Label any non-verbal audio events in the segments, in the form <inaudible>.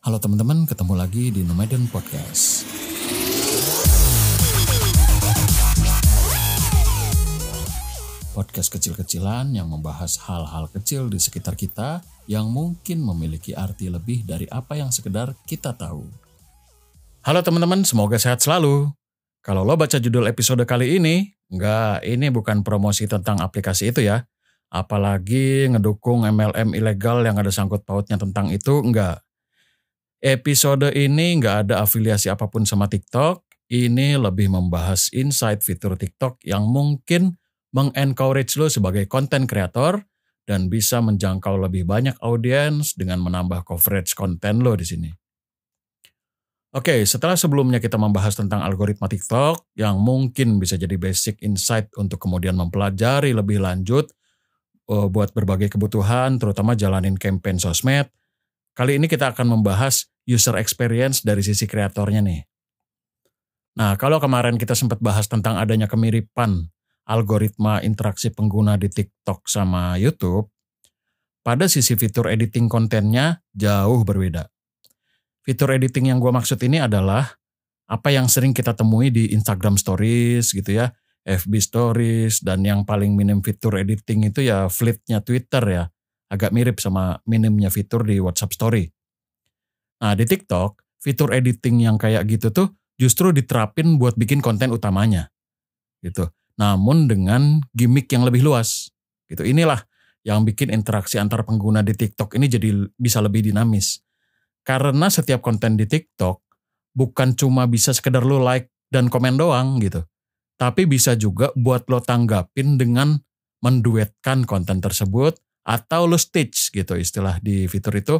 Halo teman-teman, ketemu lagi di Nomaden Podcast. Podcast kecil-kecilan yang membahas hal-hal kecil di sekitar kita yang mungkin memiliki arti lebih dari apa yang sekedar kita tahu. Halo teman-teman, semoga sehat selalu. Kalau lo baca judul episode kali ini, enggak, ini bukan promosi tentang aplikasi itu ya. Apalagi ngedukung MLM ilegal yang ada sangkut pautnya tentang itu, enggak. Episode ini enggak ada afiliasi apa pun sama TikTok. Ini lebih membahas insight fitur TikTok yang mungkin mengencourage lo sebagai content creator dan bisa menjangkau lebih banyak audiens dengan menambah coverage konten lo di sini. Oke, setelah sebelumnya kita membahas tentang algoritma TikTok yang mungkin bisa jadi basic insight untuk kemudian mempelajari lebih lanjut uh, buat berbagai kebutuhan, terutama jalanin campaign sosmed. Kali ini kita akan membahas user experience dari sisi kreatornya nih. Nah, kalau kemarin kita sempat bahas tentang adanya kemiripan algoritma interaksi pengguna di TikTok sama YouTube, pada sisi fitur editing kontennya jauh berbeda. Fitur editing yang gue maksud ini adalah apa yang sering kita temui di Instagram Stories gitu ya, FB Stories, dan yang paling minim fitur editing itu ya flitnya Twitter ya. Agak mirip sama minimnya fitur di WhatsApp Story. Nah di TikTok, fitur editing yang kayak gitu tuh justru diterapin buat bikin konten utamanya. Gitu namun dengan gimmick yang lebih luas. Gitu. Inilah yang bikin interaksi antar pengguna di TikTok ini jadi bisa lebih dinamis. Karena setiap konten di TikTok bukan cuma bisa sekedar lo like dan komen doang gitu. Tapi bisa juga buat lo tanggapin dengan menduetkan konten tersebut atau lo stitch gitu istilah di fitur itu.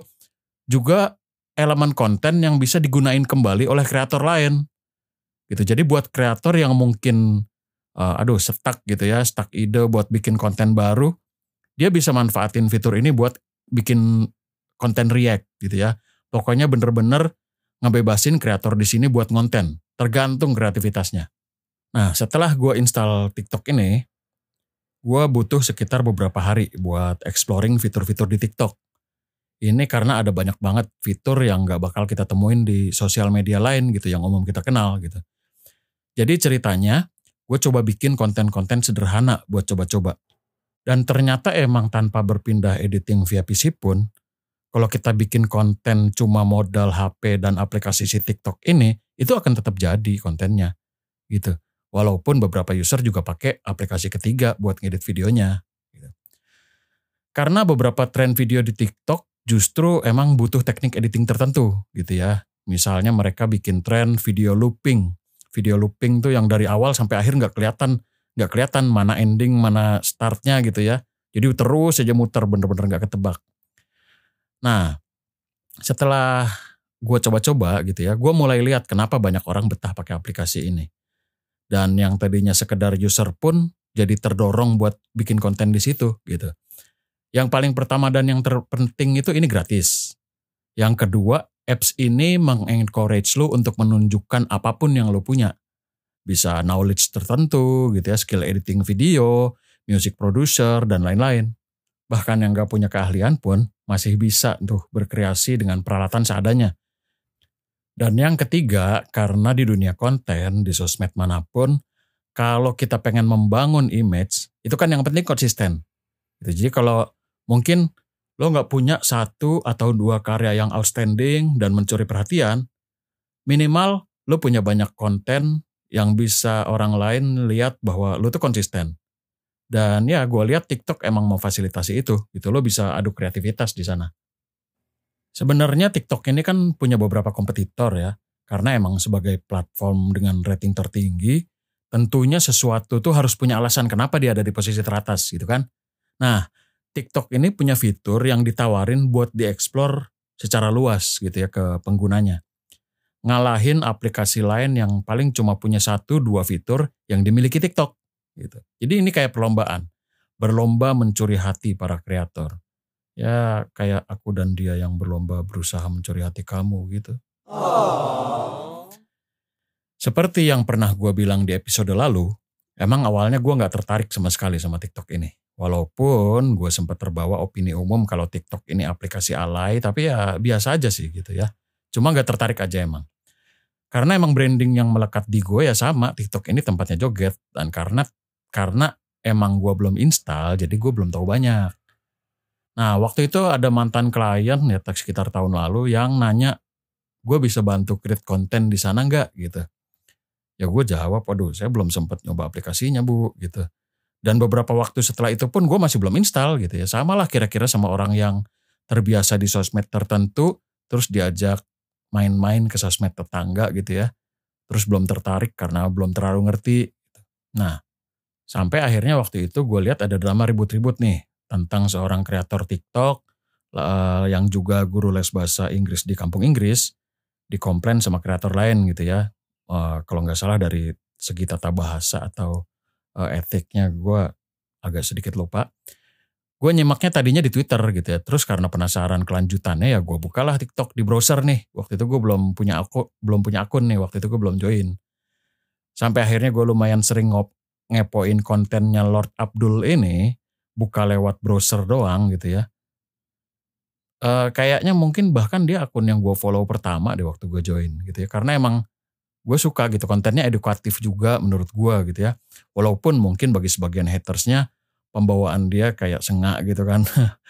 Juga elemen konten yang bisa digunain kembali oleh kreator lain. Gitu. Jadi buat kreator yang mungkin uh, aduh stuck gitu ya, stuck ide buat bikin konten baru, dia bisa manfaatin fitur ini buat bikin konten react gitu ya. Pokoknya bener-bener ngebebasin kreator di sini buat konten, tergantung kreativitasnya. Nah setelah gue install TikTok ini, gue butuh sekitar beberapa hari buat exploring fitur-fitur di TikTok. Ini karena ada banyak banget fitur yang gak bakal kita temuin di sosial media lain gitu, yang umum kita kenal gitu. Jadi ceritanya, gue coba bikin konten-konten sederhana buat coba-coba. Dan ternyata emang tanpa berpindah editing via PC pun, kalau kita bikin konten cuma modal HP dan aplikasi si TikTok ini, itu akan tetap jadi kontennya. Gitu. Walaupun beberapa user juga pakai aplikasi ketiga buat ngedit videonya. Gitu. Karena beberapa tren video di TikTok justru emang butuh teknik editing tertentu gitu ya. Misalnya mereka bikin tren video looping video looping tuh yang dari awal sampai akhir nggak kelihatan nggak kelihatan mana ending mana startnya gitu ya jadi terus aja muter bener-bener nggak ketebak nah setelah gue coba-coba gitu ya gue mulai lihat kenapa banyak orang betah pakai aplikasi ini dan yang tadinya sekedar user pun jadi terdorong buat bikin konten di situ gitu yang paling pertama dan yang terpenting itu ini gratis yang kedua apps ini mengencourage lo untuk menunjukkan apa pun yang lo punya. Bisa knowledge tertentu gitu ya, skill editing video, music producer, dan lain-lain. Bahkan yang gak punya keahlian pun masih bisa tuh berkreasi dengan peralatan seadanya. Dan yang ketiga, karena di dunia konten, di sosmed mana pun, kalau kita pengen membangun image, itu kan yang penting konsisten. Gitu. Jadi kalau mungkin lo nggak punya satu atau dua karya yang outstanding dan mencuri perhatian, minimal lo punya banyak konten yang bisa orang lain lihat bahwa lo tuh konsisten. Dan ya gue lihat TikTok emang memfasilitasi itu, gitu lo bisa adu kreativitas di sana. Sebenarnya TikTok ini kan punya beberapa kompetitor ya, karena emang sebagai platform dengan rating tertinggi, tentunya sesuatu tuh harus punya alasan kenapa dia ada di posisi teratas gitu kan. Nah, TikTok ini punya fitur yang ditawarin buat dieksplor secara luas gitu ya ke penggunanya. Ngalahin aplikasi lain yang paling cuma punya satu dua fitur yang dimiliki TikTok gitu. Jadi ini kayak perlombaan. Berlomba mencuri hati para kreator. Ya kayak aku dan dia yang berlomba berusaha mencuri hati kamu gitu. Oh. Seperti yang pernah gue bilang di episode lalu, emang awalnya gue gak tertarik sama sekali sama TikTok ini. Walaupun gue sempat terbawa opini umum kalau TikTok ini aplikasi alay, tapi ya biasa aja sih gitu ya. Cuma gak tertarik aja emang. Karena emang branding yang melekat di gue ya sama, TikTok ini tempatnya joget. Dan karena karena emang gue belum install, jadi gue belum tahu banyak. Nah waktu itu ada mantan klien ya sekitar tahun lalu yang nanya, gue bisa bantu create konten di sana nggak gitu. Ya gue jawab, waduh saya belum sempat nyoba aplikasinya bu gitu. Dan beberapa waktu setelah itu pun gue masih belum install gitu ya. Sama lah kira-kira sama orang yang terbiasa di sosmed tertentu, terus diajak main-main ke sosmed tetangga gitu ya. Terus belum tertarik karena belum terlalu ngerti. Nah, sampai akhirnya waktu itu gue lihat ada drama ribut-ribut nih tentang seorang kreator TikTok uh, yang juga guru les bahasa Inggris di kampung Inggris dikomplain sama kreator lain gitu ya. Uh, kalau nggak salah dari segi tata bahasa atau uh, etiknya gue agak sedikit lupa gue nyimaknya tadinya di Twitter gitu ya. Terus karena penasaran kelanjutannya ya gue bukalah TikTok di browser nih. Waktu itu gue belum punya aku belum punya akun nih. Waktu itu gue belum join. Sampai akhirnya gue lumayan sering ngop, ngepoin kontennya Lord Abdul ini buka lewat browser doang gitu ya. Uh, kayaknya mungkin bahkan dia akun yang gue follow pertama di waktu gue join gitu ya. Karena emang gue suka gitu kontennya edukatif juga menurut gue gitu ya. Walaupun mungkin bagi sebagian hatersnya pembawaan dia kayak sengak gitu kan.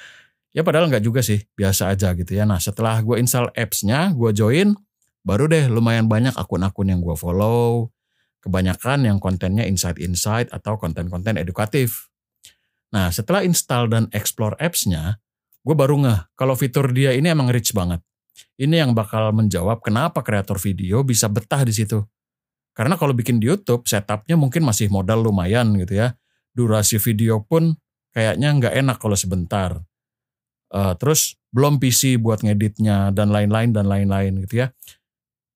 <laughs> ya padahal nggak juga sih, biasa aja gitu ya. Nah setelah gue install apps-nya, gue join, baru deh lumayan banyak akun-akun yang gue follow. Kebanyakan yang kontennya insight-insight atau konten-konten edukatif. Nah setelah install dan explore apps-nya, gue baru ngeh kalau fitur dia ini emang rich banget. Ini yang bakal menjawab kenapa kreator video bisa betah di situ. Karena kalau bikin di YouTube, setupnya mungkin masih modal lumayan gitu ya durasi video pun kayaknya nggak enak kalau sebentar. Uh, terus belum PC buat ngeditnya dan lain-lain dan lain-lain gitu ya.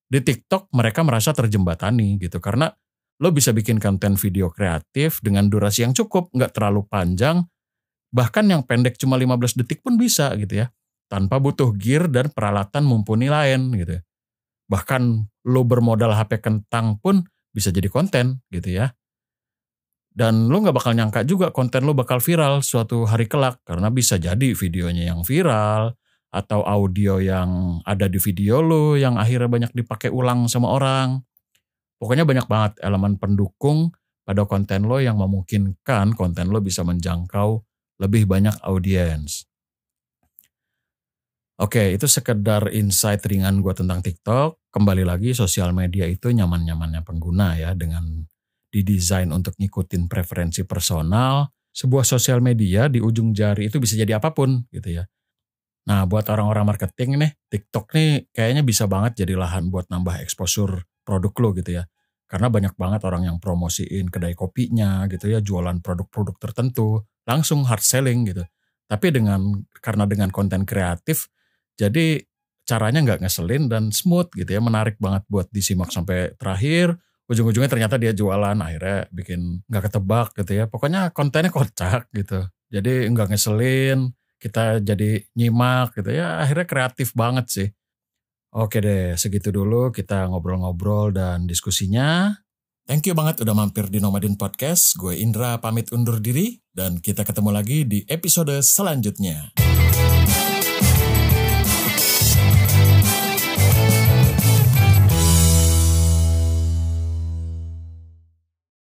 Di TikTok mereka merasa terjembatani gitu karena lo bisa bikin konten video kreatif dengan durasi yang cukup, nggak terlalu panjang, bahkan yang pendek cuma 15 detik pun bisa gitu ya. Tanpa butuh gear dan peralatan mumpuni lain gitu ya. Bahkan lo bermodal HP kentang pun bisa jadi konten gitu ya. Dan lo gak bakal nyangka juga konten lo bakal viral suatu hari kelak. Karena bisa jadi videonya yang viral. Atau audio yang ada di video lo yang akhirnya banyak dipakai ulang sama orang. Pokoknya banyak banget elemen pendukung pada konten lo yang memungkinkan konten lo bisa menjangkau lebih banyak audiens. Oke, itu sekedar insight ringan gue tentang TikTok. Kembali lagi, sosial media itu nyaman-nyamannya pengguna ya dengan didesain untuk ngikutin preferensi personal, sebuah sosial media di ujung jari itu bisa jadi apa pun gitu ya. Nah buat orang-orang marketing nih, TikTok nih kayaknya bisa banget jadi lahan buat nambah eksposur produk lo gitu ya. Karena banyak banget orang yang promosiin kedai kopinya gitu ya, jualan produk-produk tertentu, langsung hard selling gitu. Tapi dengan karena dengan konten kreatif, jadi caranya nggak ngeselin dan smooth gitu ya, menarik banget buat disimak sampai terakhir ujung-ujungnya ternyata dia jualan akhirnya bikin nggak ketebak gitu ya pokoknya kontennya kocak gitu jadi nggak ngeselin kita jadi nyimak gitu ya akhirnya kreatif banget sih oke deh segitu dulu kita ngobrol-ngobrol dan diskusinya Thank you banget udah mampir di Nomadin Podcast. Gue Indra pamit undur diri dan kita ketemu lagi di episode selanjutnya.